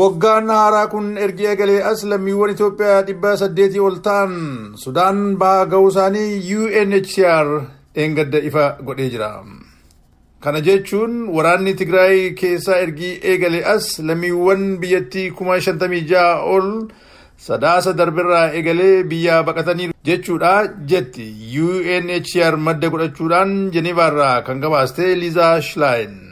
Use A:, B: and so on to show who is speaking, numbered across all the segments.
A: Waggaan haaraa kun ergi eegalee as lammiiwwan Itoophiyaa dhibba saddeetii ol ta'an Sudaan bahaa ga'uu isaanii UNHCR dheengadda ifa godhee jira. Kana jechuun waraanni Tigraay keessaa ergi eegalee as lammiiwwan biyyattii kuma shantamii ja'a ol sadaasa darbirraa eegalee biyyaa baqatanii jechuudha jetti UNHCR madda godhachuudhaan Jeneevaarraa kan gabaaste Liizaa Shlaayin.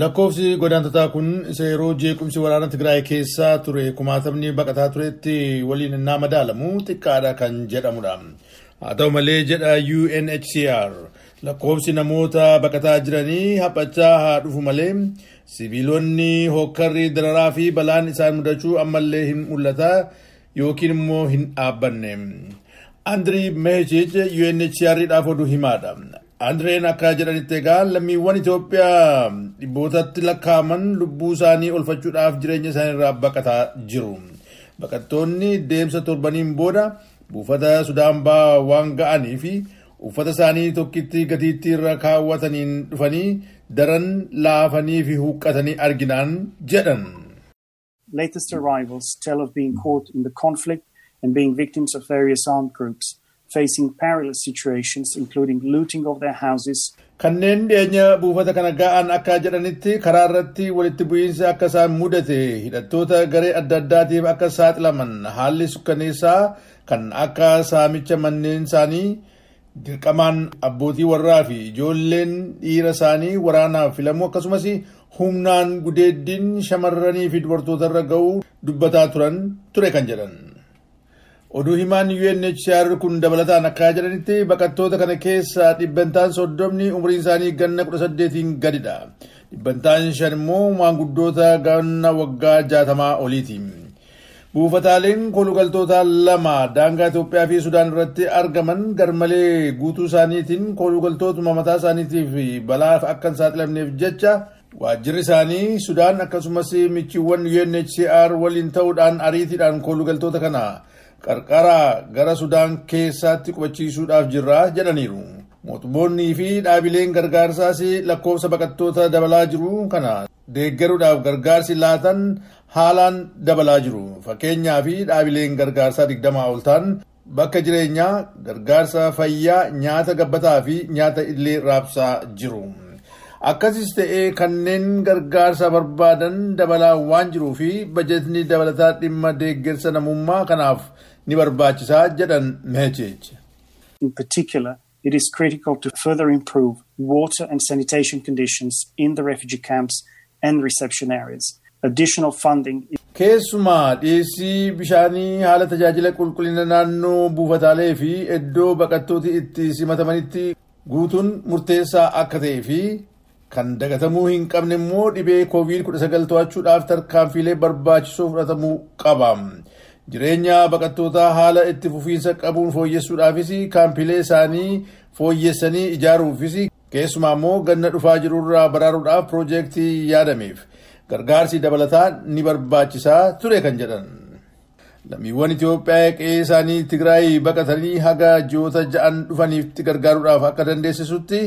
A: Lakkoofsi godaantotaa kun isa yeroo jeequmsi waraana Tigraay keessaa ture kumaatamni baqataa turetti waliin innaa madaalamu xiqqaadha kan jedhamudha. Haa ta'u malee jedha UNHCR lakkoofsi namoota baqataa jiranii haphachaa haa dhufu malee sibiilonni hokkarri dararaa fi balaan isaan mudachuu ammallee hin mul'ata yookiin immoo hin dhaabbanne. Andrii Mehichich UNHCR-dhaaf oduu himaadha. Andreen akka jedhanitti egaa lammiiwwan Itoophiyaa dhibbootatti lakkaa'aman lubbuu isaanii olfachuudhaaf jireenya isaaniirraa baqataa jiru. Baqattoonni deemsa torbaniin booda buufata Sudaan bahaa waan ga'anii fi uffata isaanii tokkitti gatiittii irra kaawwataniin dhufanii daran laafanii fi huqqatanii arginaan jedhan.
B: Latest arrivals tell of being caught in the conflict and being victims of various armed groups. Facing perilous situations including looting of their houses.
A: Kanneen dhiyeenya buufata kana ga'an akka jedhanitti karaa irratti walitti bu'iinsa akka isaan mudate hidhattoota garee adda addaatiif akka saaxilaman haalli sukkaneessaa kan akka saamicha manneen isaanii dirqamaan abbootii warraa fi ijoolleen dhiira isaanii waraanaaf filamuu akkasumas humnaan gudeeddiin shamarranii fi dubartoota irra ga'uu dubbataa turan ture kan jedhan. Oduu himaan UNHCR kun dabalataan akka jedhanitti baqattoota kana keessaa dhibbantaan soddomni umriin isaanii ganna kudha saddeetiin gadidha. Dhibbantaan shan immoo maanguddoota ganna waggaa jaatamaa oliiti. Buufataaleen kolugaltoota lama daangaa Itoophiyaa fi Sudaan irratti argaman garmalee guutuu isaaniitiin kolugaltootuma mataa isaaniitiif balaaf akka hin saaxilamneef jecha waajjirri isaanii Sudaan akkasumas michiiwwan UNHCR waliin ta'uudhaan ariitiidhaan kolugaltoota kana qarqara gara Sudaan keessatti qubachiisuudhaaf jirra jedhaniiru. Mootummoonnii fi dhaabileen gargaarsaas lakkoofsa baqattoota dabalaa jiru kana deeggaruudhaaf gargaarsi laatan haalaan dabalaa jiru. Fakkeenyaa fi dhaabileen gargaarsaa digdamaa ol ta'an bakka jireenyaa gargaarsa fayyaa nyaata gabbataa fi nyaata illee raabsaa jiru. Akkasis ta'ee kanneen gargaarsa barbaadan dabalaa waan jiruu fi bajetni dabalataa dhimma deeggarsa namummaa kanaaf ni barbaachisaa jedhan Meechech.
B: In particular, it is critical to further improve water and sanitation conditions in the refugee camps and reception areas. Additional funding
A: Keessumaa dhiyeessii bishaanii haala tajaajila qulqullina naannoo buufataalee fi iddoo baqattooti itti simatamanitti guutuun murteessaa akka ta'ee fi kan dagatamuu hin qabne immoo dhibee COVID-19 to'achuudhaaf tarkaanfiilee barbaachisoo fudhatamuu qaba. Jireenya baqattootaa haala itti fufiinsa qabuun fooyyessuudhaafis kaampilee isaanii fooyyessanii ijaaruufis keessumaa immoo ganna dhufaa jirurraa baraaruudhaaf piroojeektii yaadameef gargaarsi dabalataa ni barbaachisaa ture kan jedhan. Lammiiwwan Itoophiyaa qe'ee isaanii Tigraay baqatanii haga ji'oota ja'an dhufaniif gargaaruudhaaf akka dandeessisutti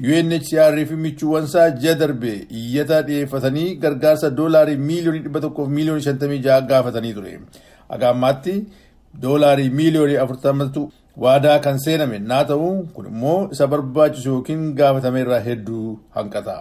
A: UNHCR fi michuuwwansaa ji'a darbe iyyata dhiyeeffatanii gargaarsa doolaarii miiliyoonii dhibba tokkoof miiliyoonii shantamii ja'a gaafatanii ture. Haga ammaatti doolaarii miiliyoonii afurtamatu waadaa kan seename naa ta'u kun immoo isa barbaachisu yookiin gaafatameerraa hedduu hanqata.